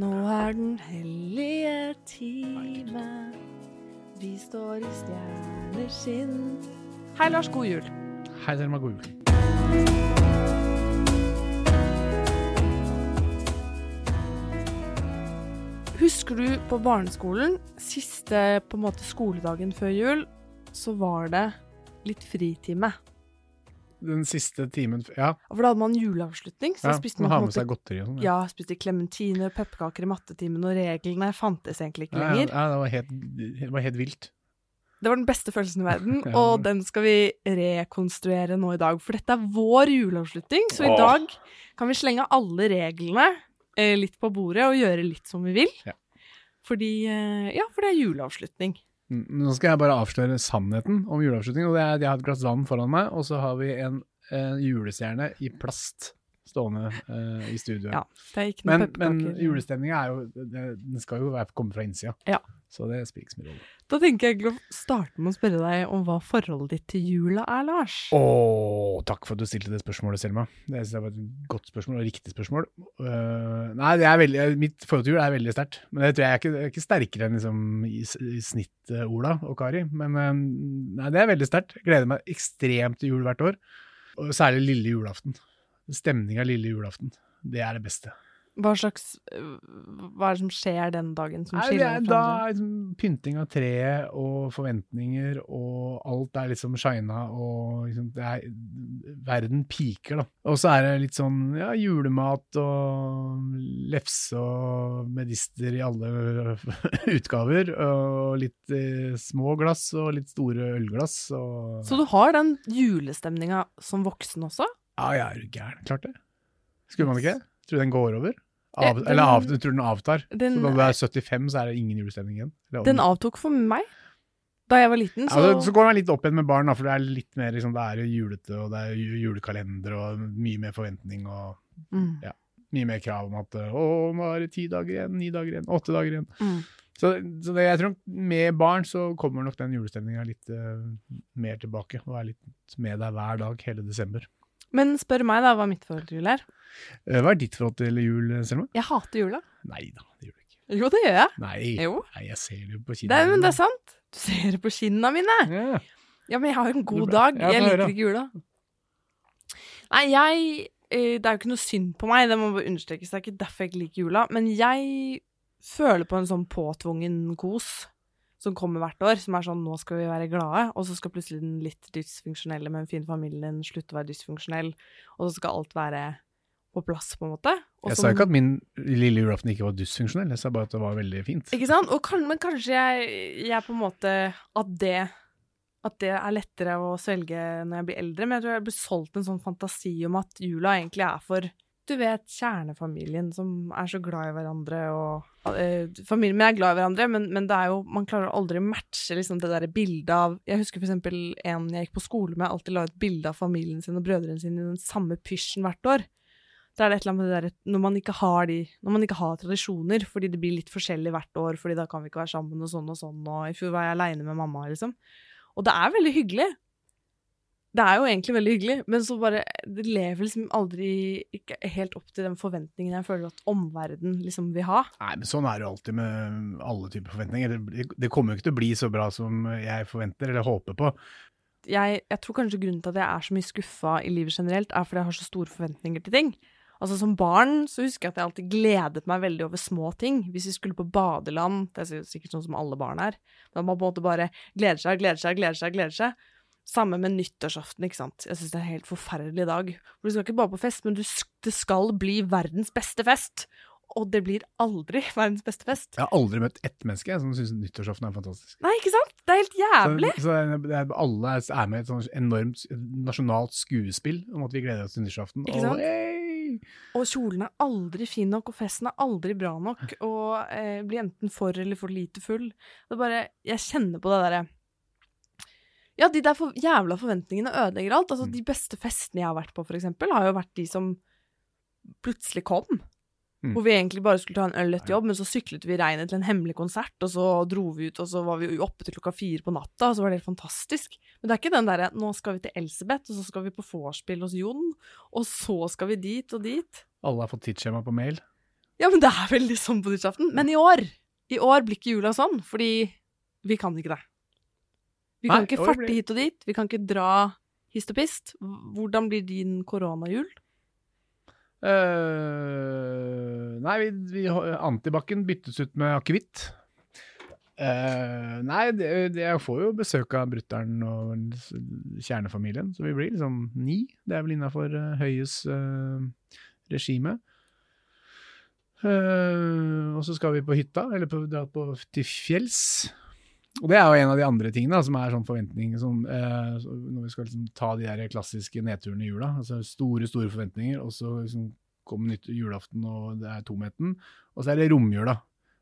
Nå er den hellige time. Vi står i stjerneskinn. Hei, Lars. God jul. Hei, Selma. God jul. Husker du på barneskolen, siste på en måte skoledagen før jul, så var det litt fritime. Den siste timen Ja, For da hadde man juleavslutning. Så ja spiste man man har med seg godteri og sånn. Ja, spiste klementiner, pepperkaker i mattetimen, og reglene fantes egentlig ikke lenger. ja, det, var helt, det var helt vilt. Det var den beste følelsen i verden, Ja. og den skal vi rekonstruere nå i dag. For dette er vår juleavslutning, så i dag kan vi slenge alle reglene eh, litt på bordet og gjøre litt som vi vil. Ja. Fordi eh, Ja, for det er juleavslutning. Nå skal jeg bare avsløre sannheten om juleavslutningen. og det er at Jeg har et glass vann foran meg, og så har vi en, en julestjerne i plast stående uh, i studio. Ja, Det er ikke noe men men julestemninga er jo det- Den skal jo komme fra innsida. Ja. Så det spiller ikke så mye rolle. Da tenker jeg egentlig å starte med å spørre deg om hva forholdet ditt til jula er, Lars. Å, takk for at du stilte det spørsmålet, Selma. Det synes jeg var et godt spørsmål, og riktig spørsmål. Uh, nei, det er veldig, mitt forhold til jul er veldig sterkt. Men det tror jeg er ikke, er ikke sterkere enn liksom, i, i snitt uh, Ola og Kari. Men uh, nei, det er veldig sterkt. Gleder meg ekstremt til jul hvert år. Og særlig lille julaften. Stemninga lille julaften. Det er det beste. Hva slags øh, Hva er det som skjer den dagen som Nei, det skiller er, deg da er liksom pynting av treet og forventninger og alt er liksom shina og liksom det er, verden piker, da. Og så er det litt sånn ja, julemat og lefse og medister i alle utgaver. Og litt eh, små glass og litt store ølglass. Og, Så du har den julestemninga som voksen også? Ja, jeg er jo gæren. Klart det. Skulle man ikke? Tror du den går over? Av, den- eller av, tror den avtar. Den, så når du er 75, så er det ingen julestemning igjen. Eller- den avtok for meg da jeg var liten. Ja, Så, så, så går den litt opp igjen med barn, da, for det er litt mer liksom, det er julete, og det er julekalender og mye mer forventning og mm, mye mer krav om at å, nå er det ti dager igjen, ni dager igjen, åtte dager igjen. mm. Så, så det, jeg tror med barn så kommer nok den julestemninga litt uh, mer tilbake, og er litt med deg hver dag hele desember. Men spør meg, da, hva mitt forhold til jul er. Eh, hva er ditt forhold til jul, Selma? Jeg hater jula. Nei da, det gjør du ikke. Jo, det gjør jeg. Nei, Jo. Nei jeg ser det jo på Det kinnet. er, men det er sant. Du ser det på kinna mine. Ja. Ja, men jeg har jo en god dag. Ja, Jeg liker ikke jula. Nei, jeg eh, Det er jo ikke noe synd på meg, det må bare understrekes. Det er ikke derfor jeg ikke liker jula. Men jeg føler på en sånn påtvungen kos som kommer hvert år, som er sånn nå skal vi være glade, og så skal plutselig den litt dysfunksjonelle med den fine familien din slutte å være dysfunksjonell, og så skal alt være på plass, på en måte. Og Jeg sa ikke at min lille julaften ikke var dysfunksjonell, jeg sa bare at det var veldig fint. Ikke sant? Kan, men kanskje jeg, jeg på en måte At det at det er lettere å svelge når jeg blir eldre. Men jeg tror jeg blir solgt en sånn fantasi om at jula egentlig er for du vet, kjernefamilien som er så glad i hverandre og eh, Familien min er glad i hverandre, men, men det er jo Man klarer aldri å matche liksom det derre bildet av Jeg husker eksempel en jeg gikk på skole med, alltid la ut bilde av familien sin og brødrene sine i den samme pysjen hvert år. Da er det et eller annet med det der, når man ikke har de, når man ikke har tradisjoner, fordi det blir litt forskjellig hvert år, fordi da kan vi ikke være sammen og sånn og sånn, og i fjor var jeg aleine med mamma, liksom. Og det er veldig hyggelig. Det er jo egentlig veldig hyggelig, men så bare Det lever liksom aldri ikke helt opp til den forventningen jeg føler at omverdenen liksom vil ha. Nei, men sånn er det jo alltid med alle typer forventninger. Det, det kommer jo ikke til å bli så bra som jeg forventer eller håper på. Jeg, jeg tror kanskje grunnen til at jeg er så mye skuffa i livet generelt, er fordi jeg har så store forventninger til ting. Altså Som barn så husker jeg at jeg alltid gledet meg veldig over små ting. Hvis vi skulle på badeland, det er sikkert sånn som alle barn er, da man på en måte bare gleder seg, gleder seg, gleder seg, gleder seg. Samme med nyttårsaften, ikke sant. Jeg syns det er en helt forferdelig dag. For du skal ikke bare på fest, men du, sk- det skal bli verdens beste fest. Og det blir aldri verdens beste fest. Jeg har aldri møtt ett menneske som syns nyttårsaften er fantastisk. Nei, ikke sant? Det er helt jævlig. Så, så det er, alle er med i et sånt enormt nasjonalt skuespill om at vi gleder oss til nyttårsaften. Ikke sant? Og, hey! Og kjolen er aldri fin nok, og festen er aldri bra nok, og eh, blir enten for eller for lite full. Det er bare Jeg kjenner på det derre Ja, de der for, jævla forventningene ødelegger alt. Altså, Mm. de beste festene jeg har vært på, for eksempel, har jo vært de som plutselig kom. Mm. Hvor vi egentlig bare skulle ta en øl etter jobb, men så syklet vi i regnet til en hemmelig konsert, og så dro vi ut, og så var vi oppe til klokka fire på natta, og så var det helt fantastisk. Men det er ikke den derre 'nå skal vi til Elsebeth', og så skal vi på vorspiel hos Jon, og så skal vi dit og dit. Alle har fått tidsskjema på mail. Ja, men det er veldig sånn på nyttårsaften. Men i år I år blir ikke jula sånn, fordi vi kan ikke det. Vi kan Nei, ikke farte blir- hit og dit. Vi kan ikke dra hist og pist. Hvordan blir din koronajul? Uh, nei, vi, vi, antibac-en byttes ut med akevitt. Uh, nei, det, det, jeg får jo besøk av brutter'n og kjernefamilien, så vi blir liksom ni. Det er vel innafor uh, Høies uh, regime. Eh, og så skal vi på hytta, eller på, dra på, til fjells. Og det er jo en av de andre tingene som er sånn forventning som, eh, når vi skal liksom ta de der klassiske nedturene i jula. altså Store, store forventninger, og så liksom kommer nytt julaften og det er tomheten. Og så er det romjula.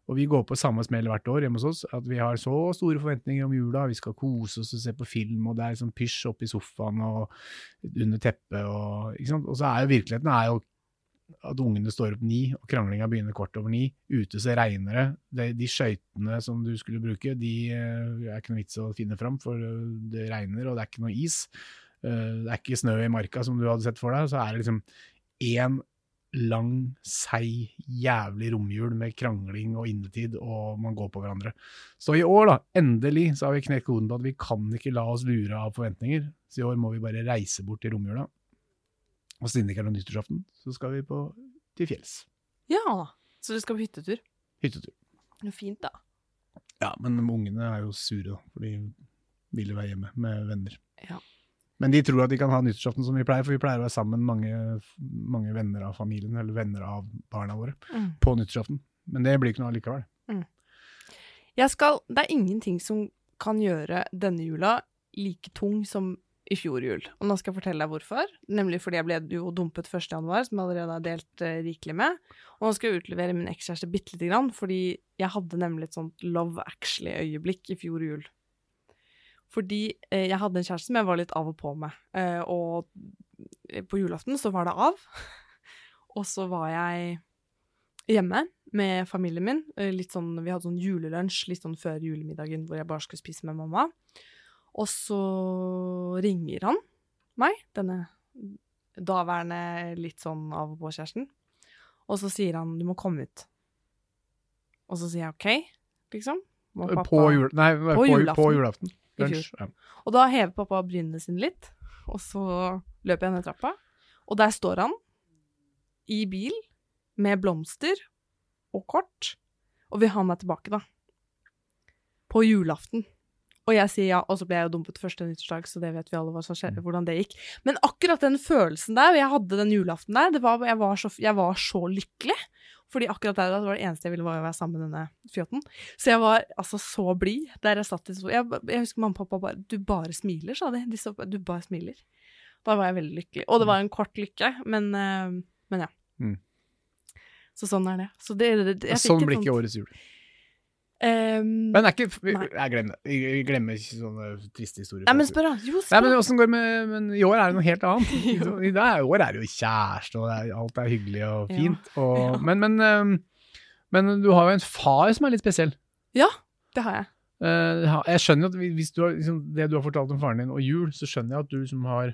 Og vi går på samme smell hvert år hjemme hos oss, at vi har så store forventninger om jula. Vi skal kose oss og se på film, og det er liksom pysj oppi sofaen og under teppet. Og, ikke sant? og så er jo virkeligheten er jo at ungene står opp ni, og kranglinga begynner kvart over ni. Ute så regner det. De, de skøytene som du skulle bruke, de eh, er ikke noe vits å finne fram, for eh, det regner, og det er ikke noe is. Eh, Det er ikke snø i marka som du hadde sett for deg. Så er det liksom én lang, seig, jævlig romjul med krangling og innetid, og man går på hverandre. Så i år, da, endelig, så har vi knekt koden på at vi kan ikke la oss lure av forventninger. Så i år må vi bare reise bort til romjula. Og siden det ikke er noen nyttårsaften, så skal vi på til fjells. Ja, så dere skal på hyttetur. Hyttetur. Det er Fint, da. Ja, men ungene er jo sure, da, for de vil jo være hjemme med venner. Ja. Men de tror at de kan ha nyttårsaften som vi pleier, for vi pleier å være sammen mange, mange venner av familien, eller venner av barna våre, Mm. på nyttårsaften. Men det blir ikke noe allikevel. Jeg skal Det er ingenting som kan gjøre denne jula like tung som i fjor jul. Og nå skal jeg fortelle deg hvorfor. Nemlig fordi jeg ble jo dumpet 1. januar, som jeg allerede har delt uh, rikelig med. Og nå skal jeg utlevere min ekskjæreste bitte lite grann, fordi jeg hadde nemlig et sånt Love Actually-øyeblikk i fjor jul. Fordi uh, jeg hadde en kjæreste som jeg var litt av og på med. Uh, og på julaften så var det av. og så var jeg hjemme med familien min. Litt sånn, vi hadde sånn julelunsj litt sånn før julemiddagen hvor jeg bare skulle spise med mamma. Og så ringer han meg, denne daværende litt sånn av og på-kjæresten. Og så sier han 'du må komme ut'. Og så sier jeg OK, liksom. Pappa- På, jul, nei, på, julaften. på julaften. I Lunsj. Ja. Og da hever pappa brynene sine litt, og så løper jeg ned trappa. Og der står han, i bil, med blomster og kort, og vil ha meg tilbake, da. På julaften. Og jeg sier ja, og så ble jeg jo dumpet første nyttårsdag, så det vet vi alle som skjedde, hvordan det gikk. Men akkurat den følelsen der, og jeg hadde den julaften der, det var, jeg, var så, jeg var så lykkelig. Fordi akkurat der det var det eneste jeg ville, var å være sammen med denne fjotten. Så jeg var altså så blid der jeg satt jeg, jeg husker mamma og pappa bare 'Du bare smiler', sa de. de så, du bare smiler. Da var jeg veldig lykkelig. Og det var en kort lykke, men, eh, men ja. Mm. Så sånn er det. Så det, det, Sånn blir ikke årets jul. Ehm, Men er ikke, jeg glemmer vi glemmer ikke sånne triste historier. Nei, men spør, da. Jo, Nei, men åssen går det med Men i år er det noe helt annet. I dag, I år er det jo kjæreste, og er, alt er hyggelig og Ja. fint. Og, Ja. men, men, øhm, men du har jo en far som er litt spesiell. Ja, det har jeg. Eh, jeg skjønner at hvis du har, liksom, det du har fortalt om faren din og jul, så skjønner jeg at du som har,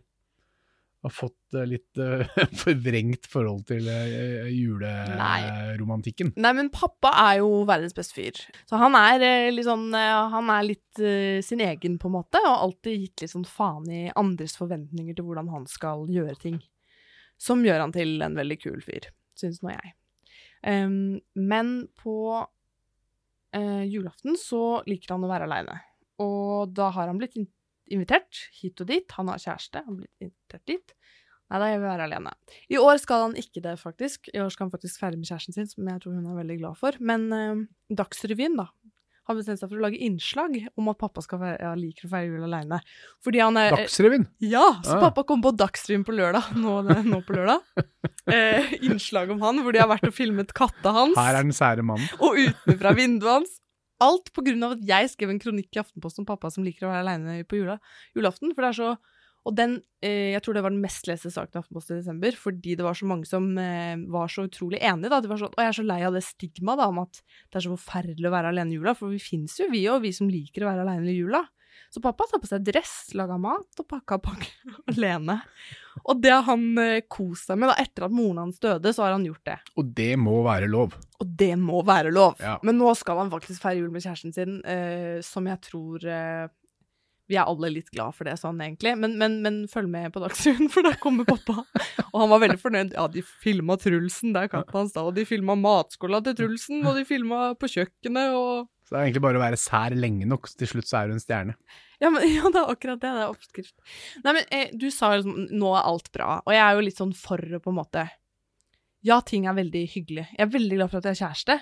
har fått eh, litt uh, forvrengt forhold til uh, juleromantikken. Nei, men pappa er jo verdens beste fyr. Så han er uh, eh, Han er litt sin egen, på en måte, og alltid gitt litt sånn faen i andres forventninger til hvordan han skal gjøre ting. Som gjør han til en veldig kul fyr, syns nå jeg. Um, men på julaften så liker han å være aleine. Og da har han blitt invitert hit og dit. Han har kjæreste, han blir invitert dit. Nei, da jeg vil være alene. I år skal han ikke det, faktisk. I år skal han faktisk feire med kjæresten sin, som jeg tror hun er veldig glad for. Men eh, Dagsrevyen, da, har bestemt seg for å lage innslag om at pappa skal feire, ja, liker å feire jul aleine. Fordi han er Dagsrevyen! Ja! Så Ah. pappa kom på Dagsrevyen på lørdag, nå, nå på lørdag. Eh, innslag om han, hvor de har vært og filmet katta hans. Her er den sære mannen. Og utenfra vinduet hans. Alt på grunn av at jeg skrev en kronikk i Aftenposten om pappa som liker å være aleine på jula, julaften. For det er så Og den eh, Jeg tror det var den mest leste saken i Aftenposten i desember, fordi det var så mange som eh, var så utrolig enige. da. De var sånn, Og jeg er så lei av det stigmaet om at det er så forferdelig å være alene i jula, for vi fins jo, vi òg, vi som liker å være aleine i jula. Så pappa tar på seg dress, laga mat og pakka pakker alene. Og det har han eh, kost seg med. da, Etter at moren hans døde, så har han gjort det. Og det må være lov. Og det må være lov. Ja. Men nå skal han faktisk feire jul med kjæresten sin, eh, som jeg tror eh, Vi er alle litt glad for det sånn, egentlig. Men, men, men følg med på Dagsrevyen, for der kommer pappa. Og han var veldig fornøyd. Ja, de filma Trulsen, det er katten hans da. Og de filma matskåla til Trulsen, og de filma på kjøkkenet, og Så det er egentlig bare å være sær lenge nok, så til slutt så er du en stjerne. Ja, men, ja, det er akkurat det. Det er oppskrift. Nei, men eh, du sa jo liksom nå er alt bra, og jeg er jo litt sånn for å på en måte Ja, ting er veldig hyggelig. Jeg er veldig glad for at jeg har kjæreste,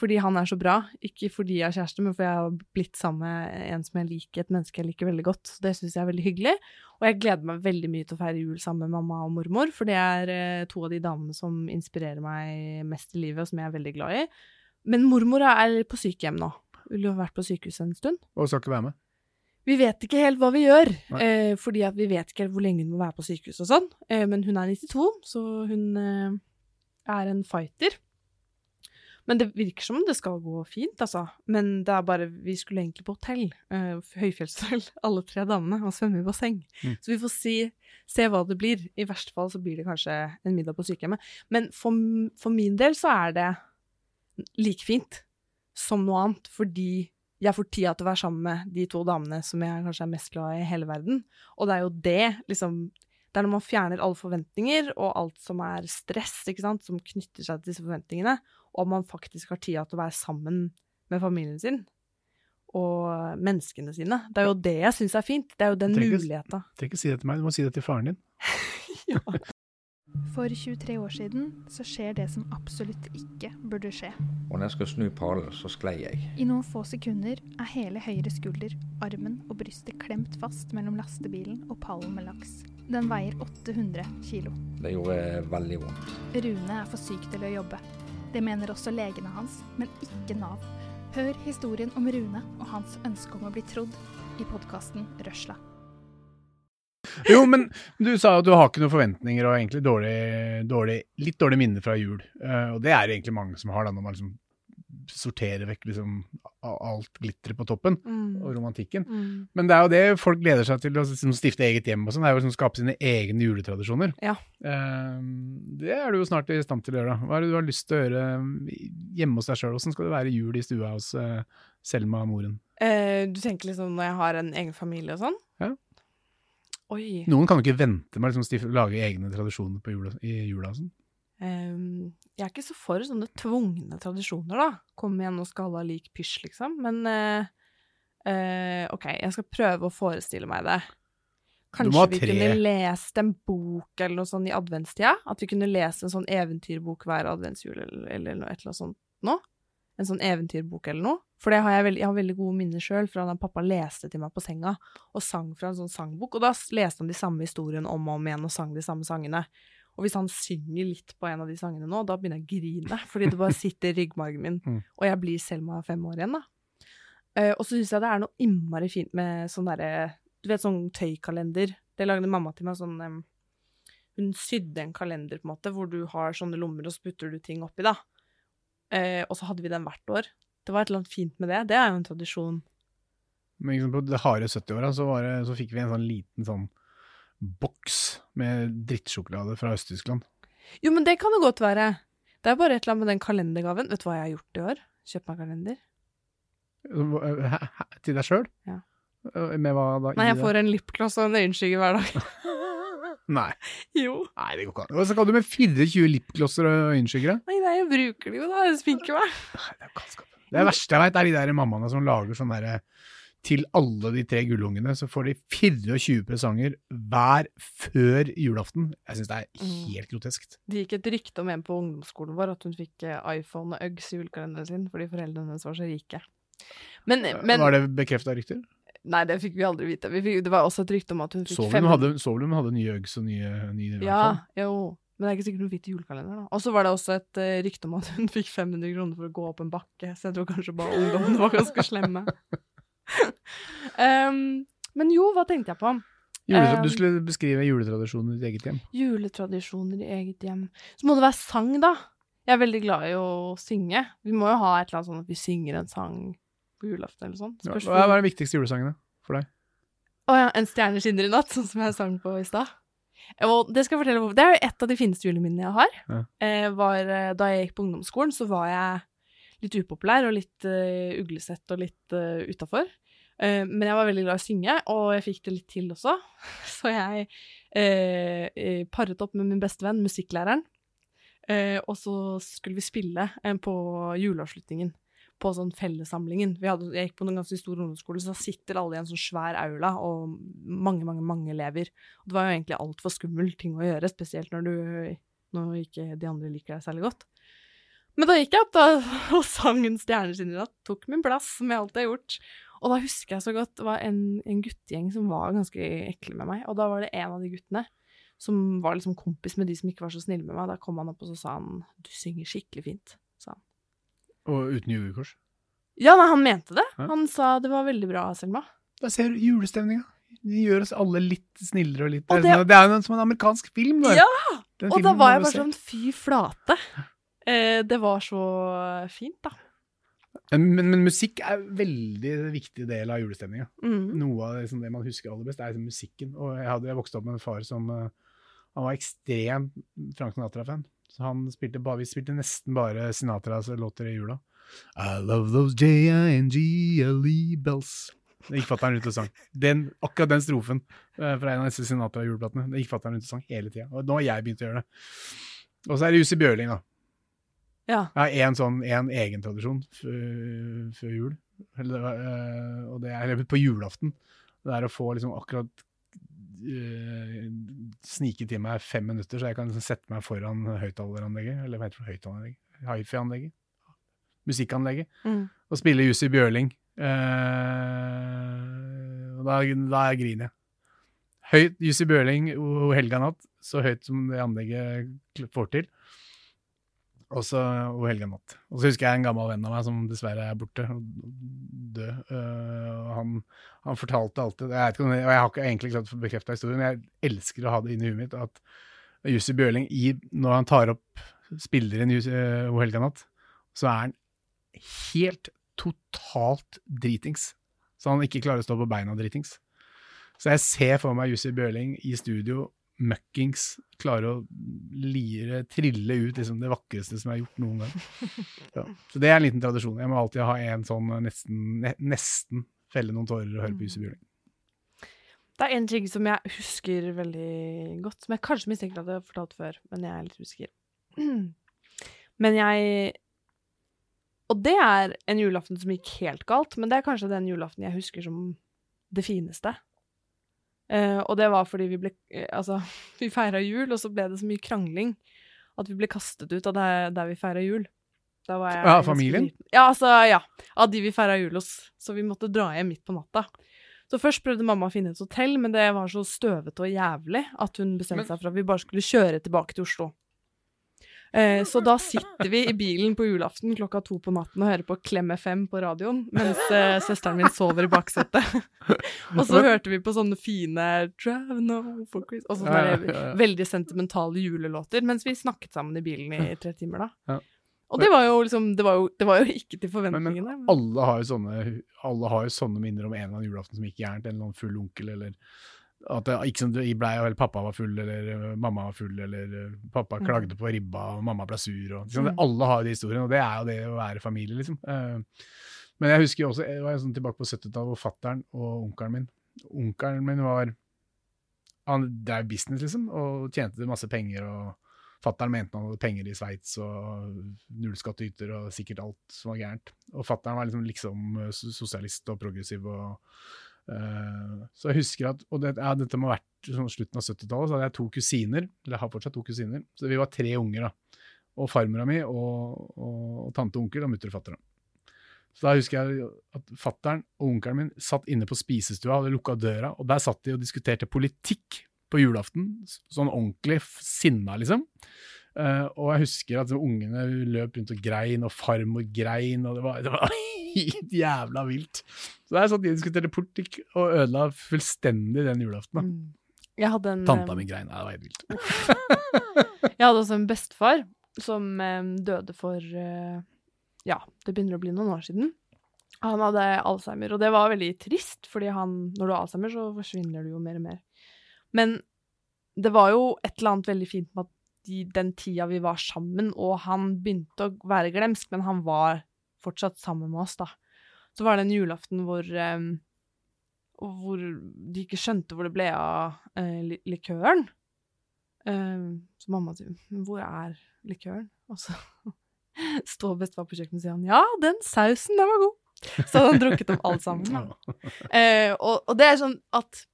fordi han er så bra. Ikke fordi jeg har kjæreste, men fordi jeg har blitt sammen med en som jeg liker, et menneske jeg liker veldig godt. Så det syns jeg er veldig hyggelig. Og jeg gleder meg veldig mye til å feire jul sammen med mamma og mormor, for det er eh, to av de damene som inspirerer meg mest i livet, og som jeg er veldig glad i. Men mormor er på sykehjem nå. Hun har vært på sykehuset en stund. Og skal ikke være med. Vi vet ikke helt hva vi gjør, eh, fordi vi vet ikke helt hvor lenge hun må være på sykehus og sånn. Eh, men hun er 92, så hun eh, er en fighter. Men det virker som det skal gå fint, altså. Men det er bare Vi skulle egentlig på hotell. Eh, høyfjellshotell, alle tre damene, og svømme i basseng. Mm. Så vi får si, se hva det blir. I verste fall så blir det kanskje en middag på sykehjemmet. Men for, for min del så er det like fint som noe annet, fordi jeg får tida til å være sammen med de to damene som jeg kanskje er mest glad i i hele verden. Og det er jo det, liksom Det er når man fjerner alle forventninger og alt som er stress, ikke sant, som knytter seg til disse forventningene, og man faktisk har tida til å være sammen med familien sin og menneskene sine. Det er jo det jeg syns er fint. Det er jo den muligheten. Du. Trenger ikke si det til meg, du må si det til faren din. Ja. For 23 år siden så skjer det som absolutt ikke burde skje. Og når jeg skal snu pallen, så sklei jeg. I noen få sekunder er hele høyre skulder, armen og brystet klemt fast mellom lastebilen og pallen med laks. Den veier 800 kilo. Det gjorde veldig vondt. Rune er for syk til å jobbe. Det mener også legene hans, men ikke Nav. Hør historien om Rune og hans ønske om å bli trodd i podkasten Røsla. Jo, men du sa at du har ikke noen forventninger og egentlig dårlig, dårlig, litt dårlig minne fra jul. Eh, og det er egentlig mange som har, da, når man liksom sorterer vekk liksom alt glitteret på toppen Mm. og romantikken. Mm. Men det er jo det folk gleder seg til å liksom stifte eget hjem og sånn. Det er jo liksom skape sine egne juletradisjoner. Ja. Eh, det er du jo snart i stand til å gjøre. da. Hva er det du har lyst til å gjøre hjemme hos deg sjøl? Åssen skal det være jul i stua hos Selma Selma, moren? Eh, du tenker liksom når jeg har en egen familie og sånn? Ja. Oi. Noen kan jo ikke vente med å liksom, stifte- lage egne tradisjoner på jula, i jula sånn. Um, jeg er ikke så for sånne tvungne tradisjoner, da. Kom igjen, nå skal alle ha lik pysj, liksom. Men uh, uh, OK, jeg skal prøve å forestille meg det. Kanskje vi kunne lest en bok eller noe sånt i adventstida? At vi kunne lese en sånn eventyrbok hver adventsjul eller, eller et eller annet sånt nå? En sånn eventyrbok eller noe? For det har jeg, veldig, jeg har veldig gode minner sjøl fra da pappa leste til meg på senga og sang fra en sånn sangbok. Og da leste han de samme historiene om og om igjen og sang de samme sangene. Og hvis han synger litt på en av de sangene nå, da begynner jeg å grine, fordi det bare sitter i ryggmargen min. Mm. Og jeg blir Selma fem år igjen, da. Uh, og så syns jeg det er noe innmari fint med sånn derre Du vet sånn tøykalender. Det lagde mamma til meg sånn um, Hun sydde en kalender, på en måte, hvor du har sånne lommer, og så putter du ting oppi, da. Eh, og så hadde vi den hvert år. Det var et eller annet fint med det. Det er jo en tradisjon. Men liksom, på det harde 70-åra så, så fikk vi en sånn liten sånn boks med drittsjokolade fra Øst-Tyskland. Jo, men det kan det godt være. Det er bare et eller annet med den kalendergaven. Vet du hva jeg har gjort i år? Kjøpt meg kalender. Hæ? Hæ? Til deg sjøl? Ja. Med hva da? Nei, jeg får en lipgloss og en øyenskygge hver dag. Nei. jo. Nei, det går ikke an. Hva skal kan du med 24 lipglosser og øyenskyggere. Nei, nei, jeg bruker det jo, da. Det sminker meg. Nei, Det er galskap. Det verste jeg veit, er de der mammaene som lager sånn derre til alle de tre gullungene, så får de 24 presanger hver før julaften. Jeg syns det er Mm. helt groteskt. Det gikk et rykte om en på ungdomsskolen vår at hun fikk eh, iPhone og Uggs i julekalenderen sin fordi foreldrene hennes var så rike. Men, men Var det bekrefta rykter? Nei, det fikk vi aldri vite. Vi fikk, det var også et rykte om at hun fikk fem... så vel hun hadde nye Uggs og nye, nye Ja, jo. Men det er ikke sikkert hun fikk til julekalender. da. Og så var det også et uh, rykte om at hun fikk 500 kroner for å gå opp en bakke, så jeg tror kanskje bare ungdommene var ganske slemme. um, men jo, hva tenkte jeg på? Juletra Um, du skulle beskrive juletradisjoner i ditt eget hjem. Juletradisjoner i eget hjem. Så må det være sang, da. Jeg er veldig glad i å synge. Vi må jo ha et eller annet sånn at vi synger en sang på julaften eller sånn. Ja, Hva er den viktigste julesangen? for deg? Å ja, En stjerne skinner i natt, sånn som jeg sang på i stad. Og det skal jeg fortelle hvorfor. Det er jo et av de fineste juleminnene jeg har. Ja. Eh, var, eh, da jeg gikk på ungdomsskolen, så var jeg litt upopulær og litt uh, uglesett og litt uh, utafor. Uh, men jeg var veldig glad i å synge, og jeg fikk det litt til også. Så jeg eh, eh, paret opp med min beste venn, musikklæreren. Eh, og så skulle vi spille eh, på juleavslutningen. På sånn fellessamlingen. Hadde, jeg gikk på en ganske stor ungdomsskole, så sitter alle i en sånn svær aula, og mange, mange mange elever. Og det var jo egentlig altfor skummel ting å gjøre, spesielt når du når ikke de andre liker deg særlig godt. Men da gikk jeg opp da, og sang en sin, i natt. Tok min plass, med alt jeg har gjort. Og da husker jeg så godt det var en, en guttegjeng som var ganske ekle med meg. Og da var det en av de guttene som var liksom kompis med de som ikke var så snille med meg. Da kom han opp og så sa han 'du synger skikkelig fint', sa han. Og uten julekors? Ja, nei, han mente det. Ja. Han sa det var veldig bra, Selma. Da ser du julestemninga. De gjør oss alle litt snillere og litt Og Det er, det- sånn- er jo som en amerikansk film. Det. Ja, Den Og da var jeg bare sånn fy flate. Eh, det var så fint, da. men, men, men musikk er en veldig viktig del av julestemninga. Mm. Noe av det, liksom, det man husker aller best, er liksom musikken. Og jeg hadde jeg vokste opp med en far som uh, Han var ekstrem Frank Sinatra-fan. Så han spilte bare, Vi spilte nesten bare Sinatras låter i jula. I love those J-I-N-G-L-E bells. Det gikk fatter'n ut og sang. Den, akkurat den strofen uh, fra en av disse Sinatra-juleplatene. Det gikk fatter'n ut og sang hele tida. Og nå har jeg begynt å gjøre det. Og så er det Jussi Bjørling, da. Ja. Jeg har en sånn, en egen tradisjon før, jul. Eller, uh, og det er på julaften. Det er å få liksom akkurat snike til meg fem minutter, så jeg kan liksom sette meg foran høyttaleranlegget. Eller hva heter det? Høyttaleranlegget? Hifi-anlegget? Musikkanlegget. Mm. Og spille Jussi Bjørling. Eh, og da, da griner jeg. Høyt Jussi Bjørling og Helga natt, så høyt som det anlegget får til. Og så O helga natt. Og så husker jeg en gammel venn av meg som dessverre er borte og død. Uh, han, han fortalte alltid jeg ikke Og jeg har ikke egentlig klart å bekrefte historien, jeg elsker å ha det inni huet mitt at Jussi Bjørling, i, når han tar opp spilleren inn Jussi- eh, O helga natt, så er han helt totalt dritings. Så han ikke klarer å stå på beina dritings. Så jeg ser for meg Jussi Bjørling i studio, møkkings, klare å lire, trille ut liksom det vakreste som er gjort noen gang. Ja. Så det er en liten tradisjon. Jeg må alltid ha en sånn nesten, ne, nesten felle noen tårer og høre på Jussi Bjørling. Det er en ting som jeg husker veldig godt, som jeg kanskje mistenker at jeg har fortalt før, men jeg er litt usikker. Men jeg Og det er en julaften som gikk helt galt, men det er kanskje den julaften jeg husker som det fineste. Eh, og det var fordi vi ble eh, Altså, vi feira jul, og så ble det så mye krangling at vi ble kastet ut av der, der vi feira jul. Da var jeg Ja, familien? Ja, altså, ja. Av de vi feira jul hos. Så vi måtte dra hjem midt på natta. Så først prøvde mamma å finne et hotell, men det var så støvete og jævlig at hun bestemte Men- seg for at vi bare skulle kjøre tilbake til Oslo. Eh, så da sitter vi i bilen på julaften klokka to på natten og hører på Klem FM på radioen, mens eh, søsteren min sover i baksetet. og så hørte vi på sånne fine Drive no for Og sånne Ja, ja, ja, veldig sentimentale julelåter, mens vi snakket sammen i bilen i tre timer da. Ja. Og det var jo liksom Det var jo, det var jo ikke til forventningene. men men- alle har jo sånne Alle har jo sånne minner om en eller annen julaften som gikk gærent. En eller annen full onkel, eller at det ikke som det blei, eller pappa var full, eller øh, mamma var full, eller øh, pappa Mm. klagde på ribba, og mamma ble sur. Og, liksom, Mm. alle har jo de historiene, og det er jo det å være familie, liksom. Eh, men jeg husker også, jeg var sånn tilbake på 70-tallet, hvor fattern og onkelen min Onkelen min var Han drev business, liksom, og tjente masse penger. og Fattern mente han hadde penger i Sveits og nullskattyter og sikkert alt som var gærent. Og fattern var liksom, liksom eh, sosialist og progressiv. og eh, Så jeg husker at Og det, ja, dette må ha vært sånn slutten av 70-tallet, så hadde jeg to kusiner. Eller jeg har fortsatt to kusiner. Så vi var tre unger, da. Og farmora mi og, og, og tante og onkel og mutter og fatter'n. Så da husker jeg at fattern og onkelen min satt inne på spisestua, hadde lukka døra, og der satt de og diskuterte politikk på julaften. Sånn ordentlig sinna, liksom. Uh, og jeg husker at ungene løp rundt og grein, og farmor grein, og det var, det var helt jævla vilt. Så der satt de og diskuterte politikk, og ødela fullstendig den julaften. Mm. En Tanta eh, mi grein. Det var helt vilt. Jeg hadde også en bestefar som eh, døde for eh, Ja, det begynner å bli noen år siden. Han hadde alzheimer, og det var veldig trist, fordi han, når du har alzheimer, så forsvinner du jo mer og mer. Men det var jo et eller annet veldig fint med at de, den tida vi var sammen, og han begynte å være glemsk, men han var fortsatt sammen med oss, da. Så var det en julaften hvor, um, hvor de ikke skjønte hvor det ble av uh, likøren. Um, så mamma sier 'Hvor er likøren?' Og så står bestefar på kjøkkenet og sier han 'Ja, den sausen, den var god'. Så hadde han drukket opp alt sammen. Uh, og, og, det er sånn at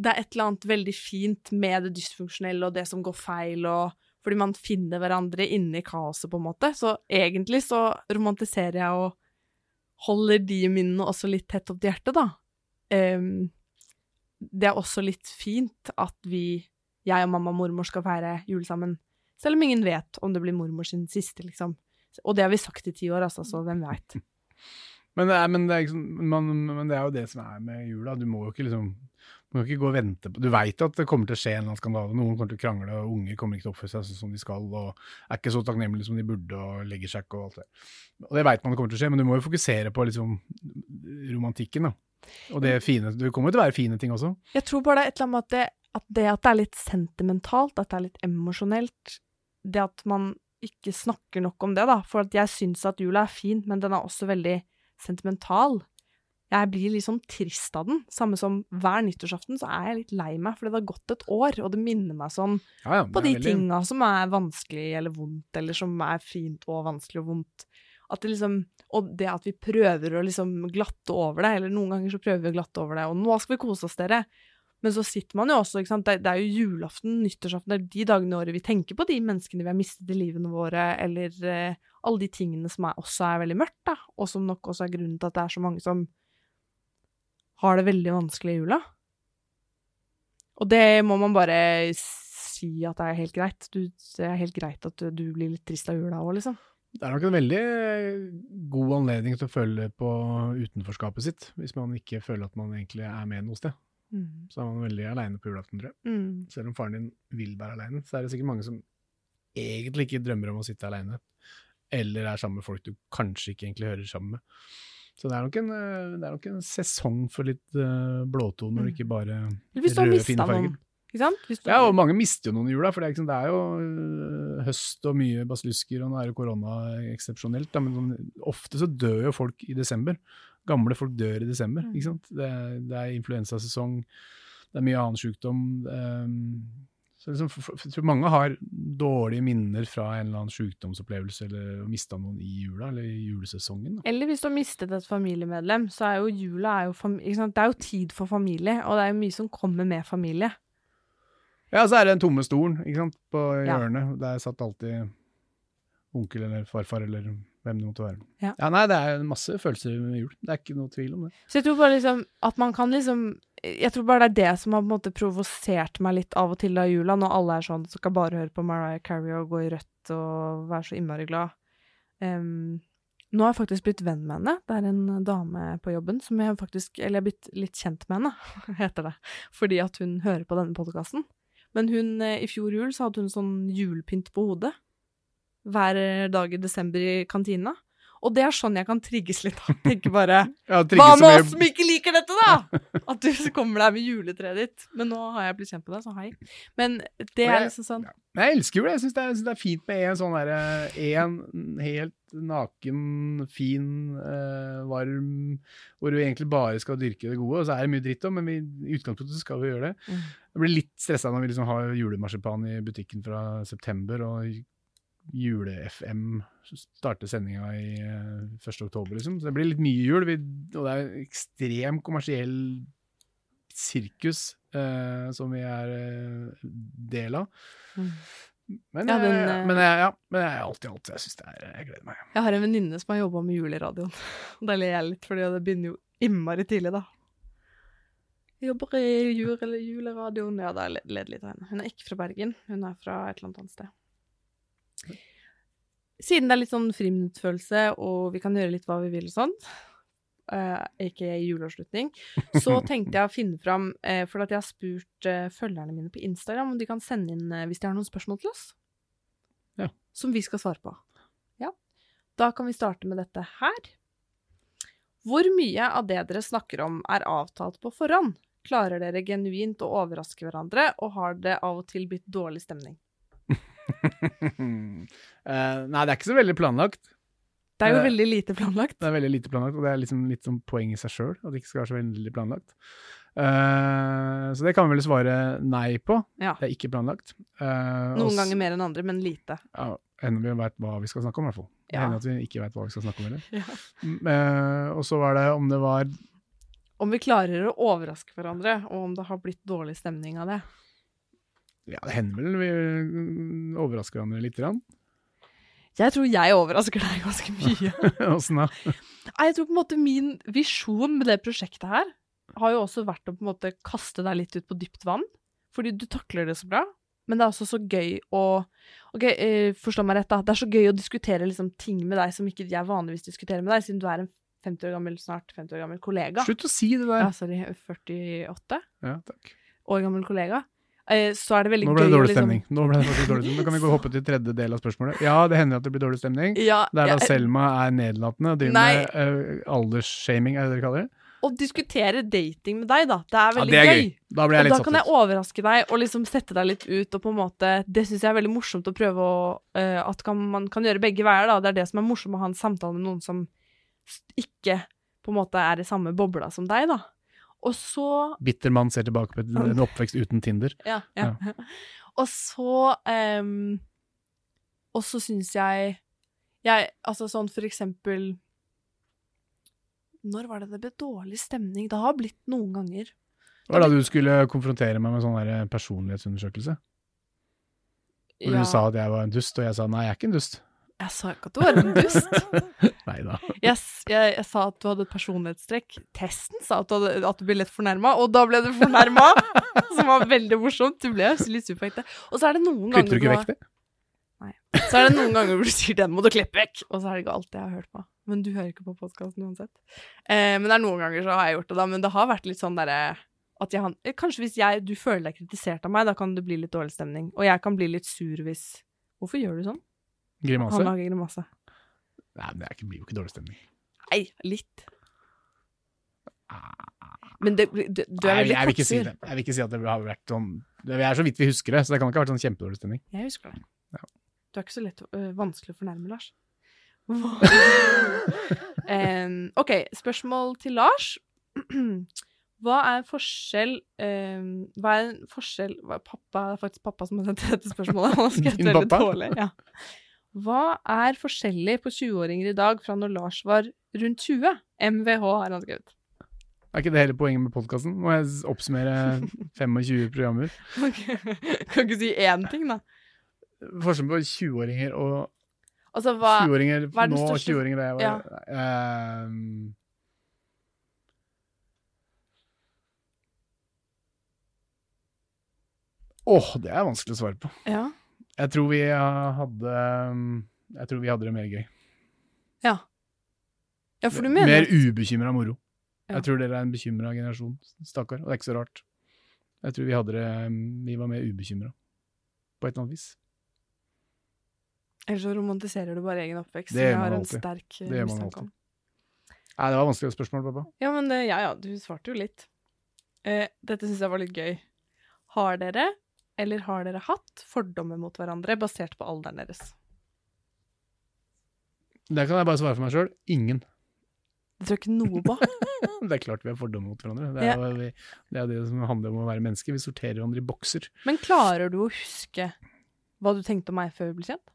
det er et eller annet veldig fint med det dysfunksjonelle og det som går feil, og fordi man finner hverandre inni kaoset, på en måte. Så egentlig så romantiserer jeg og holder de minnene også litt tett opp til hjertet, da. Um, det er også litt fint at vi, jeg og mamma og mormor, skal feire jul sammen. Selv om ingen vet om det blir mormor sin siste, liksom. Og det har vi sagt i ti år, altså, så hvem veit. Men, men, men, men, det er jo det som er med jula. Du må jo ikke liksom du må ikke gå og vente på Du veit at det kommer til å skje en eller annen skandale. Noen kommer til å krangle, og unger kommer ikke til å oppføre seg sånn som de skal, og er ikke så takknemlige som de burde, og legger seg ikke og alt det. Og det veit man det kommer til å skje, men du må jo fokusere på liksom romantikken, da. Og det fine. Det kommer jo til å være fine ting også. Jeg tror bare det er et eller annet med at det, at det, at det er litt sentimentalt, at det er litt emosjonelt, det at man ikke snakker nok om det, da. For jeg syns at jula er fin, men den er også veldig sentimental jeg blir litt sånn trist av den. Samme som hver nyttårsaften så er jeg litt lei meg, fordi det har gått et år, og det minner meg sånn ja, ja, på de veldig... tinga som er vanskelig eller vondt, eller som er fint og vanskelig og vondt. At det liksom Og det at vi prøver å liksom glatte over det, eller noen ganger så prøver vi å glatte over det, og nå skal vi kose oss, dere. Men så sitter man jo også, ikke sant, det, det er jo julaften, nyttårsaften, det er de dagene i året vi tenker på de menneskene vi har mistet i livene våre, eller eh, alle de tingene som er, også er veldig mørkt, da, og som nok også er grunnen til at det er så mange som har det veldig vanskelig i jula. Og det må man bare si at det er helt greit. Du, det er helt greit at du, du blir litt trist av jula òg, liksom. Det er nok en veldig god anledning til å føle på utenforskapet sitt, hvis man ikke føler at man egentlig er med noe sted. Mm. Så er man veldig aleine på julaften, tror jeg. Mm. Selv om faren din vil være aleine, så er det sikkert mange som egentlig ikke drømmer om å sitte aleine, eller er sammen med folk du kanskje ikke egentlig hører sammen med. Så det er, nok en, eh, er nok en sesong for litt uh, blåtoner, mm. ikke bare røde, fine farger. Ikke? Ja, og mange mister jo noen i jula, for det er, det er jo uh, høst og mye basillusker, og nå er jo korona eksepsjonelt, men sånn, ofte så dør jo folk i desember. Gamle folk dør i desember, ikke mm. sant. Det, det er influensasesong, det er mye annen sykdom. Um, så liksom, jeg tror mange har dårlige minner fra en eller annen sykdomsopplevelse eller mista noen i jula eller i julesesongen. Da. Eller hvis du har mistet et familiemedlem, så er jo jula er jo, det er jo tid for familie, og det er jo mye som kommer med familie. Ja, så er det den tomme stolen ikke sant, på hjørnet. Ja. Der satt alltid onkel eller farfar eller hvem det måtte være. Ja. ja. Nei, det er masse følelser med jul. Det er ikke noe tvil om det. Så jeg tror bare liksom at man kan liksom Jeg tror bare det er det som har på en måte provosert meg litt av og til av jula, når alle er sånn skal bare høre på Mariah Carey og gå i rødt og være så innmari glad. Um, nå har jeg faktisk blitt venn med henne. Det er en dame på jobben som jeg faktisk Eller jeg har blitt litt kjent med henne, heter det. Fordi at hun hører på denne podkasten. Men hun, eh, i fjor jul så hadde hun sånn julepynt på hodet hver dag i desember i kantina. Og det er sånn jeg kan trigges litt. da. Tenker bare ja, Hva med oss som ikke liker dette, da?! At du kommer der med juletreet ditt. Men nå har jeg blitt kjent med deg, så hei. Men det er liksom sånn ja. Jeg elsker jo det. Jeg syns det, det, er fint med en sånn derre En helt naken, fin, uh, varm Hvor du egentlig bare skal dyrke det gode. Og så er det mye dritt òg, men vi, i utgangspunktet skal vi gjøre det. Mm. Jeg blir litt stressa når vi liksom har julemarsipan i butikken fra september, og jule-FM starter sendinga i 1. Eh, oktober, liksom. Så det blir litt mye jul. Vi, og det er ekstrem kommersiell sirkus uh, som vi er uh, del av. Mm. Men, ja, den, uh, men, jeg, ja, men jeg, alt i alt, jeg syns det er Jeg gleder meg. Jeg har en venninne som har jobba med juleradioen. Da ler jeg litt, for det begynner jo innmari tidlig, da. Jeg jobber i jule, juleradioen. Ja, da led jeg litt av henne. Hun er ikke fra Bergen, hun er fra et eller annet sted. Siden det er litt sånn friminuttfølelse, og vi kan gjøre litt hva vi vil og sånn, uh, juleavslutning, så tenkte jeg å finne fram uh, For at jeg har spurt uh, følgerne mine på Instagram om de kan sende inn uh, hvis de har noen spørsmål til oss. Ja. Som vi skal svare på. Ja. Da kan vi starte med dette her. Hvor mye av det dere snakker om, er avtalt på forhånd? Klarer dere genuint å overraske hverandre, og har det av og til blitt dårlig stemning? Eh, nei, det er ikke så veldig planlagt. Det er jo Eh, veldig lite planlagt. Det er veldig lite planlagt, og det er liksom litt sånn poeng i seg sjøl at det ikke skal være så veldig planlagt. Uh, så det kan vi vel svare nei på. Ja. Det er ikke planlagt. Uh, Noen også, ganger mer enn andre, men lite. Ja, Hender vi veit hva vi skal snakke om, i hvert fall. Ja. hender at vi ikke veit hva vi skal snakke om heller. Ja. Eh, og så var det om det var Om vi klarer å overraske hverandre, og om det har blitt dårlig stemning av det. Ja, det hender vel vi mm, overrasker hverandre lite grann. Jeg tror jeg overrasker deg ganske mye. Åssen da? Jeg tror på en måte min visjon med det prosjektet her har jo også vært å på en måte kaste deg litt ut på dypt vann. Fordi du takler det så bra. Men det er også så gøy å Ok, eh, forstå meg rett, da. Det er så gøy å diskutere liksom ting med deg som ikke jeg vanligvis diskuterer med deg, siden du er en 50 år gammel, snart 50 år gammel kollega. Slutt å si det der. Ja, sorry. 48 Ja, takk. år gammel kollega. Eh, så er det veldig Nå ble det dårlig liksom stemning. Nå ble det faktisk dårlig stemning. Nå kan vi gå og hoppe til tredje del av spørsmålet. Ja, det hender at det blir dårlig stemning. Ja, Det er da ja, Selma er nedlatende og driver Nei. med uh, aldersshaming, er det dere kaller det? Å diskutere dating med deg, da. Det er Ja, veldig det er gøy. gøy. Da blir jeg Og litt da kan jeg overraske deg og liksom sette deg litt ut, og på en måte Det syns jeg er veldig morsomt å prøve å uh, At kan, man kan gjøre begge veier, da. Det er det som er morsomt å ha en samtale med noen som ikke på en måte er i samme bobla som deg, da. Og så Bitter mann ser tilbake på en oppvekst uten Tinder. Ja. ja. og så um, Og så syns jeg Jeg Altså sånn for eksempel Når var det det ble dårlig stemning? Det har blitt noen ganger. Det var da du skulle konfrontere meg med sånn der personlighetsundersøkelse. Hvor Ja. du sa at jeg var en dust, og jeg sa nei, jeg er ikke en dust. Jeg sa ikke at du var en dust. Nei da. Jeg, jeg, jeg sa at du hadde et personlighetstrekk. Testen sa at du, hadde, at du ble lett fornærma, og da ble du fornærma! som var veldig morsomt. Du ble litt sur på ekte. Og så er det noen ganger Kutter du ikke vekk det? Så er det noen ganger hvor du sier 'den må du klippe vekk', og så er det ikke alt jeg har hørt på. Men du hører ikke på podkasten uansett. Eh, men det er noen ganger så har jeg gjort det, da. Men det har vært litt sånn derre at jeg har Kanskje hvis jeg, du føler deg kritisert av meg, da kan det bli litt dårlig stemning. Og jeg kan bli litt sur hvis Hvorfor gjør du sånn? Grimase? Han lager grimasse. Nei, men det ikke, blir jo ikke dårlig stemning. Nei, litt. Men det, det, du er veldig jeg si det. Jeg vil ikke si at det har vært sånn Vi er så vidt vi husker det, så det kan ikke ha vært sånn kjempedårlig stemning. Jeg husker det. Ja. Du er ikke så lett, øh, vanskelig å fornærme, Lars. um, OK, spørsmål til Lars. Hva er forskjell um, Hva er en forskjell hva, Pappa det er faktisk pappa som har sendt dette spørsmålet. Han har skrevet veldig dårlig. Ja. Hva er forskjellig på 20-åringer i dag fra når Lars var rundt 20? MVH har han skrevet. Er ikke det hele poenget med podkasten? Må jeg oppsummere 25 programmer? kan ikke si én ting, da. Forskjellen på 20-åringer og Altså, hva 20-åringer hva nå og 20-åringer da jeg var Ja. um, Åh, det er vanskelig å svare på. Ja. Jeg tror vi eh, hadde Jeg tror vi hadde det mer gøy. Ja. Ja, for du mener Mer ubekymra moro. Ja. Jeg tror dere er en bekymra generasjon, stakkar. Og det er ikke så rart. Jeg tror vi hadde det Vi var mer ubekymra. På et eller annet vis. Ellers så romantiserer du bare egen oppvekst. Det gjør man alltid. sterk eh, Det gjør man alltid. Nei, det var vanskelig spørsmål, pappa. Ja, men det, ja, ja, du svarte jo litt. Eh, dette syns jeg var litt gøy. Har dere, eller har dere hatt, fordommer mot hverandre basert på alderen deres? Der kan jeg bare svare for meg sjøl. Ingen. Det tror jeg ikke noe på. Det er klart vi har fordommer mot hverandre. Det er, jo, det er det som handler om å være menneske. Vi sorterer hverandre i bokser. Men klarer du å huske hva du tenkte om meg før vi ble kjent?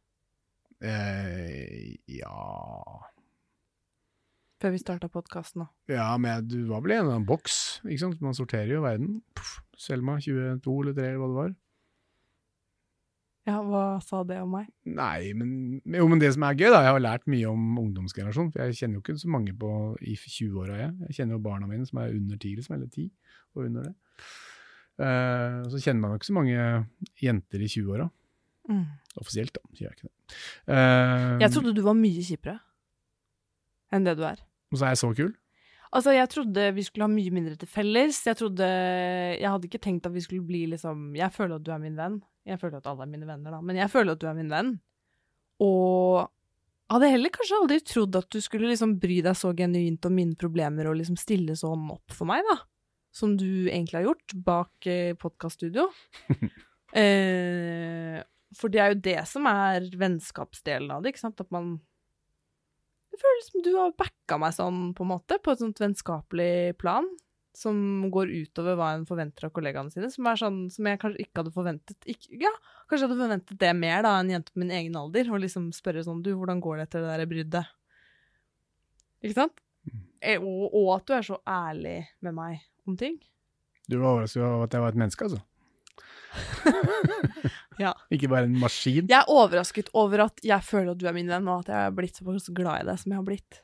Eh, ja Før vi starta podkasten òg. Ja, men du var vel i en boks, ikke sant? Man sorterer jo verden. Puff, Selma 22 eller 3 eller hva det var. Ja, hva sa det om meg? Nei, men, jo, men det som er gøy, da, jeg har lært mye om ungdomsgenerasjonen. For jeg kjenner jo ikke så mange på i 20-åra, jeg. Jeg kjenner jo barna mine som er under 10, liksom, eller 10 og under det. Uh, så kjenner man jo ikke så mange jenter i 20-åra. Mm. Offisielt, da, gjør jeg ikke det. Uh, Jeg trodde du var mye kjipere enn det du er. Og så er jeg så kul. Altså, jeg trodde vi skulle ha mye mindre til felles. Jeg trodde Jeg hadde ikke tenkt at vi skulle bli liksom Jeg føler at du er min venn. Jeg føler at alle er mine venner, da, men jeg føler at du er min venn. Og hadde heller kanskje aldri trodd at du skulle liksom bry deg så genuint om mine problemer og liksom stille sånn opp for meg, da. Som du egentlig har gjort bak eh, podkaststudio. eh, for det er jo det som er vennskapsdelen av det, ikke sant? At man Det føles som du har backa meg sånn, på en måte, på et sånt vennskapelig plan. Som går utover hva en forventer av kollegaene sine. Som er sånn som jeg kanskje ikke hadde forventet ikke, Ja, kanskje jeg hadde forventet det mer da, en jente på min egen alder. Og liksom spørre sånn Du, hvordan går det etter det der bruddet? Ikke sant? Mm. Og, og at du er så ærlig med meg om ting. Du var overrasket over at jeg var et menneske, altså? Ja. Ikke bare en maskin? Jeg er overrasket over at jeg føler at du er min venn, og at jeg er blitt så glad i deg som jeg har blitt.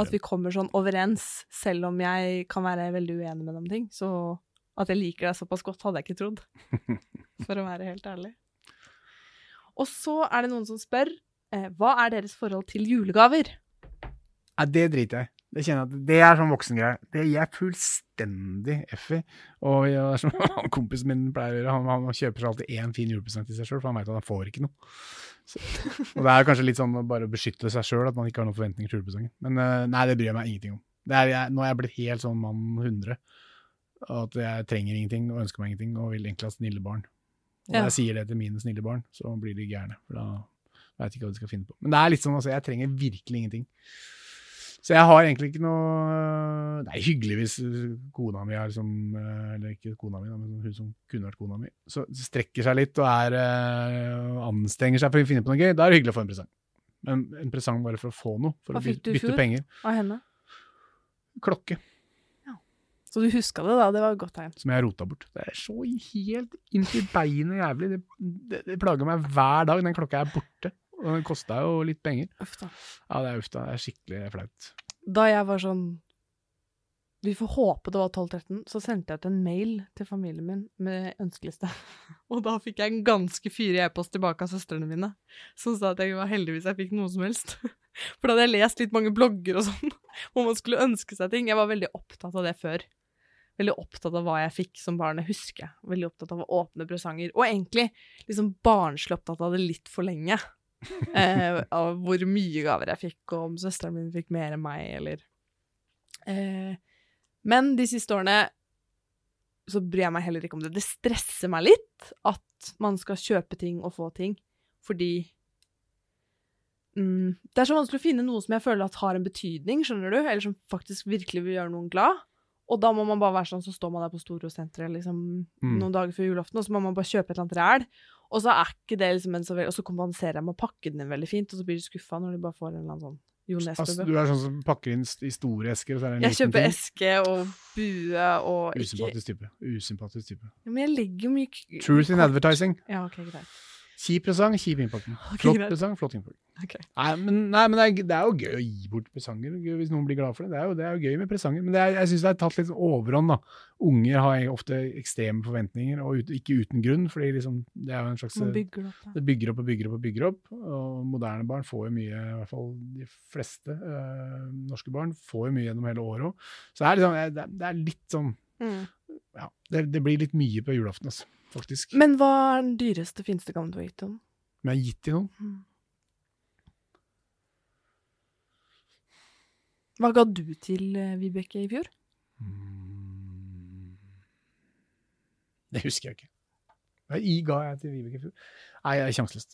At vi kommer sånn overens, selv om jeg kan være veldig uenig med dem ting. Så at jeg liker deg såpass godt, hadde jeg ikke trodd. For å være helt ærlig. Og så er det noen som spør eh, hva er deres forhold til julegaver? Nei, det driter jeg. Det kjenner jeg at det er sånn voksengreie. Det gir jeg fullstendig F i. Og jeg, er som kompisen min pleier å gjøre, han, han kjøper seg alltid én fin julepresang til seg sjøl, for han veit at han får ikke noe. Så, og det er kanskje litt sånn å bare beskytte seg sjøl, at man ikke har noen forventninger til julepresangen. Men eh, nei, det bryr jeg meg ingenting om. Det er, jeg, nå er jeg blitt helt sånn mann 100. At jeg trenger ingenting og ønsker meg ingenting og vil egentlig ha snille barn. Og Ja. når jeg sier det til mine snille barn, så blir de gærne. For da veit ikke hva de skal finne på. Men det er litt sånn, altså, jeg trenger virkelig ingenting. Så jeg har egentlig ikke noe Det er hyggelig hvis kona mi er som Eller ikke kona mi, men hun som kunne vært kona mi. Så strekker seg litt og er eh, anstrenger seg for å finne på noe gøy. Da er det hyggelig å få en presang. Men en presang bare for å få noe. For Hva å fikk du bytte, i fjor? bytte. Av henne? Klokke Så du huska det, da. Det var et godt tegn. som jeg rota bort. Det er så helt inntil beinet jævlig. Det, det, det plager meg hver dag. Den klokka er borte. Og den kosta jo litt penger. Uff da. Ja, det er uff da. Det er skikkelig flaut. Da jeg var sånn Vi får håpe det var 12-13, så sendte jeg ut en mail til familien min med ønskeliste. Og da fikk jeg en ganske fyrig e-post tilbake av søstrene mine, som sa at jeg var heldigvis jeg fikk noe som helst. For da hadde jeg lest litt mange blogger og sånn, hvor man skulle ønske seg ting. Jeg var veldig opptatt av det før. Veldig opptatt av hva jeg fikk som barn, jeg husker jeg. Veldig opptatt av å åpne presanger. Og egentlig liksom barnslig opptatt av det litt for lenge. Eh, av hvor mye gaver jeg fikk, og om søsteren min fikk mer enn meg, eller eh, Men de siste årene så bryr jeg meg heller ikke om det. Det stresser meg litt at man skal kjøpe ting og få ting, fordi mm, Det er så vanskelig å finne noe som jeg føler at har en betydning, skjønner du, eller som faktisk virkelig vil gjøre noen glad. Og da må man bare være sånn, så står man der på Storosenteret liksom, Mm. noen dager før julaften, og så må man bare kjøpe et eller annet ræl. Og så er ikke det liksom en så veldig Og så kompenserer jeg med å pakke den inn veldig fint, og så blir de skuffa når de bare får en eller annen sånn Altså, du er sånn som pakker inn i store esker, og så er det en Jeg kjøper ting. eske og bue og Usympatisk type. Usympatisk type. ja, Men jeg legger jo mye Truth in advertising. Ja, ok, greit. Kjip presang, kjip innpakning. Okay, Flott presang, flott innpakning. Okay. Nei, men, nei, men det, er, det er jo gøy å gi bort presanger hvis noen blir glad for det. Det er jo, det er jo gøy med presanger. Men det er, jeg syns det er tatt litt overhånd. da. Unger har ofte ekstreme forventninger, og ut, ikke uten grunn. fordi liksom, det er jo en slags bygger opp, ja. Det bygger opp og bygger opp og bygger opp. Og moderne barn får jo mye, i hvert fall de fleste øh, norske barn, får jo mye gjennom hele året òg. Så det er, liksom, det, er, det er litt sånn Mm. Ja, det, det blir litt mye på julaften, altså, faktisk. Men hva er den dyreste, fineste gaven du har gitt til noen? Om jeg har gitt til noen. Mm. Hva ga du til eh, Vibeke i fjor? Mm. Det husker jeg ikke. Hva i ga jeg til Vibeke i fjor? Nei, jeg er sjanseløs.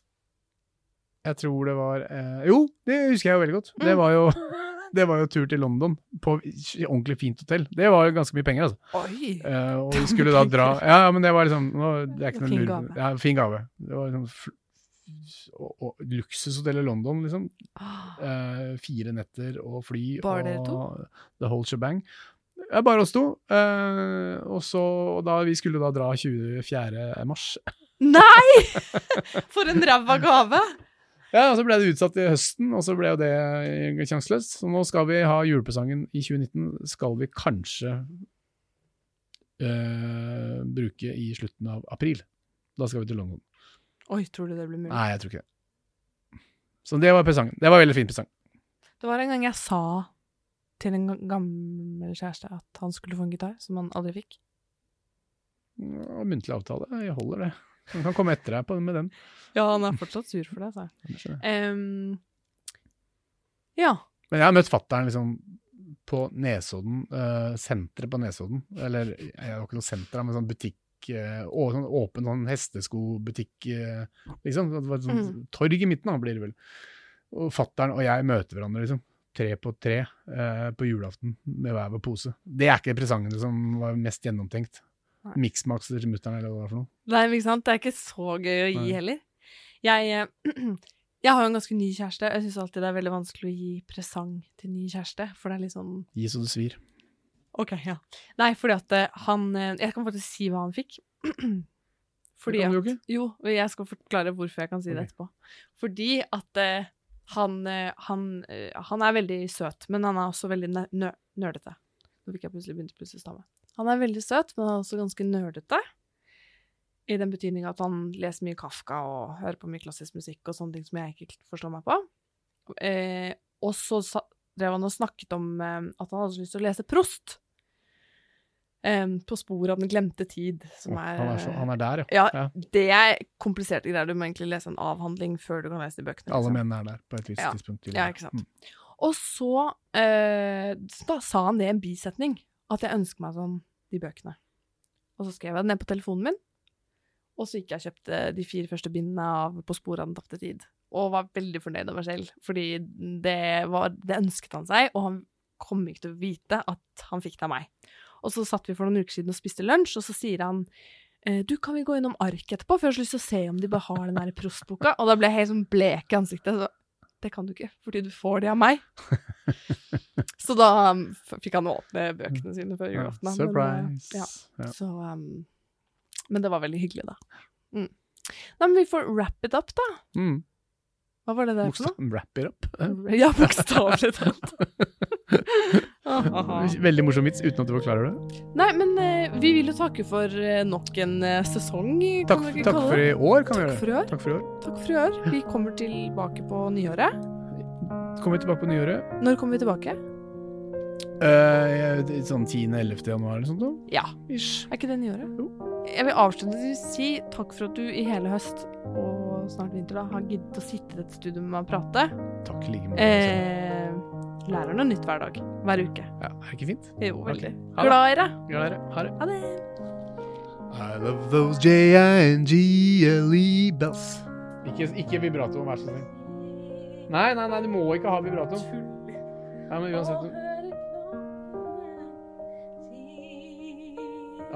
Jeg tror det var eh, Jo, det husker jeg jo veldig godt. Det Mm. var jo, det var jo tur til London på ordentlig fint hotell. Det var jo ganske mye penger, altså. Oi! Uh, og vi skulle da dra Ja, men det var liksom nå, Det er ikke noe Fin gave. Ja, fin gave. Det var liksom og, og, luksushotell i London, liksom. Ah, Eh, fire netter og fly Bare og dere to? the whole shebang. Ja, bare oss to. Uh, og så, og da vi skulle da dra 24. mars. Nei! For en ræva gave! Ja, og så ble det utsatt til høsten, og så ble jo det sjanseløst. Så nå skal vi ha julepresangen i 2019. Skal vi kanskje øh, bruke i slutten av april. Da skal vi til London. Oi, tror du det blir mulig? Nei, jeg tror ikke det. Så det var presangen. Det var veldig fin presang. Det var en gang jeg sa til en gammel kjæreste at han skulle få en gitar, som han aldri fikk. Ja, muntlig avtale, jeg holder det. Han kan komme etter deg på, med den. Ja, han er fortsatt sur for deg, sa jeg. Em, Ja. Men jeg har møtt fattern liksom på Nesodden, uh, senteret på Nesodden. Eller jeg har ikke noe senter, men sånn butikk uh, å, sånn åpen sånn hesteskobutikk, uh, liksom. Det var et sånt Mm. torg i midten, da, blir det vel. Og fattern og jeg møter hverandre, liksom. Tre på tre eh, på julaften med hver vår pose. Det er ikke presangene som var mest gjennomtenkt. Nei. Miksmaks til mutter'n, eller hva det var for noe. Nei, ikke sant? Det er ikke så gøy å gi Nei. heller. Jeg, eh, jeg har jo en ganske ny kjæreste. Jeg syns alltid det er veldig vanskelig å gi presang til ny kjæreste, for det er litt sånn Gi så det svir. OK, ja. Nei, fordi at eh, han eh, Jeg kan faktisk si hva han fikk. Fordi at, ikke. jo, jeg skal forklare hvorfor jeg kan si det etterpå. Fordi at uh, han, uh, han, uh, han er veldig søt, men han er også veldig nø nø nerdete. Nå fikk jeg plutselig begynt å å stamme. Han er veldig søt, men han er også ganske nerdete. I den betydning at han leser mye Kafka og hører på mye klassisk musikk og sånne ting som jeg ikke forstår meg på. Eh, og så drev han og snakket om eh, at han hadde så lyst til å lese Prost. Eh, på sporet av den glemte tid, som er han, er så, han er der, ja. ja, det er kompliserte greier. Du må egentlig lese en avhandling før du kan lese de bøkene. Alle liksom. menn er der på et visst Ja. tidspunkt. Ja, ikke sant. Mm. Og så eh, da sa han det i en bisetning, at jeg ønsker meg sånn de bøkene. Og så skrev jeg det ned på telefonen min, og så gikk jeg og kjøpte de fire første bindene av På sporet av den tapte tid. Og var veldig fornøyd med meg selv, fordi det, var, det ønsket han seg, og han kom ikke til å vite at han fikk det av meg. Og så satt vi for noen uker siden og spiste lunsj, og så sier han eh, du, kan vi gå innom ark etterpå, for jeg har så lyst til å se om de bare har den der prostboka? Og da ble jeg helt sånn blek i ansiktet. Så det kan du ikke, fordi du får de av meg. så da um, fikk han åpne bøkene sine før Ja, julaften. men, surprise. eh, ja, Ja. så, um, men det var veldig hyggelig, da. Mm. Nei, men vi får wrap it up, da. Mm. Hva var det der for noe? Wrap it up. Ja, bokstavelig talt. Veldig morsom vits uten at du forklarer det. Nei, men eh, vi vil jo takke for eh, nok en eh, sesong, kan Takk, vi ikke takk kalle for det. i år, kan vi Takk gjøre for i det. år. Takk for i år. Takk for i år. Vi kommer tilbake på nyåret. Kommer vi tilbake på nyåret. Når kommer vi tilbake? Uh, sånn 10.-11. januar eller sånt da? Ja. Ish. Er ikke det nyåret? Jo. Jeg vil avslutningsvis si takk for at du i hele høst og snart vinter da, har giddet å sitte i dette studioet med meg og prate. Takk like mye. Eh, lærer noe nytt hver dag. Hver uke. Ja, er det ikke fint? Jo, veldig. Det. Glad i deg. Glad i deg. Ha det. Ha det. I love those J-I-N-G-L-E E bells. Ikke, ikke vibrato, vær så snill. Nei, nei, nei, du må ikke ha vibrato. Nei, men uansett.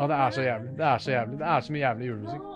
Ja, det er så jævlig. Det er så jævlig. Det er så mye jævlig julemusikk.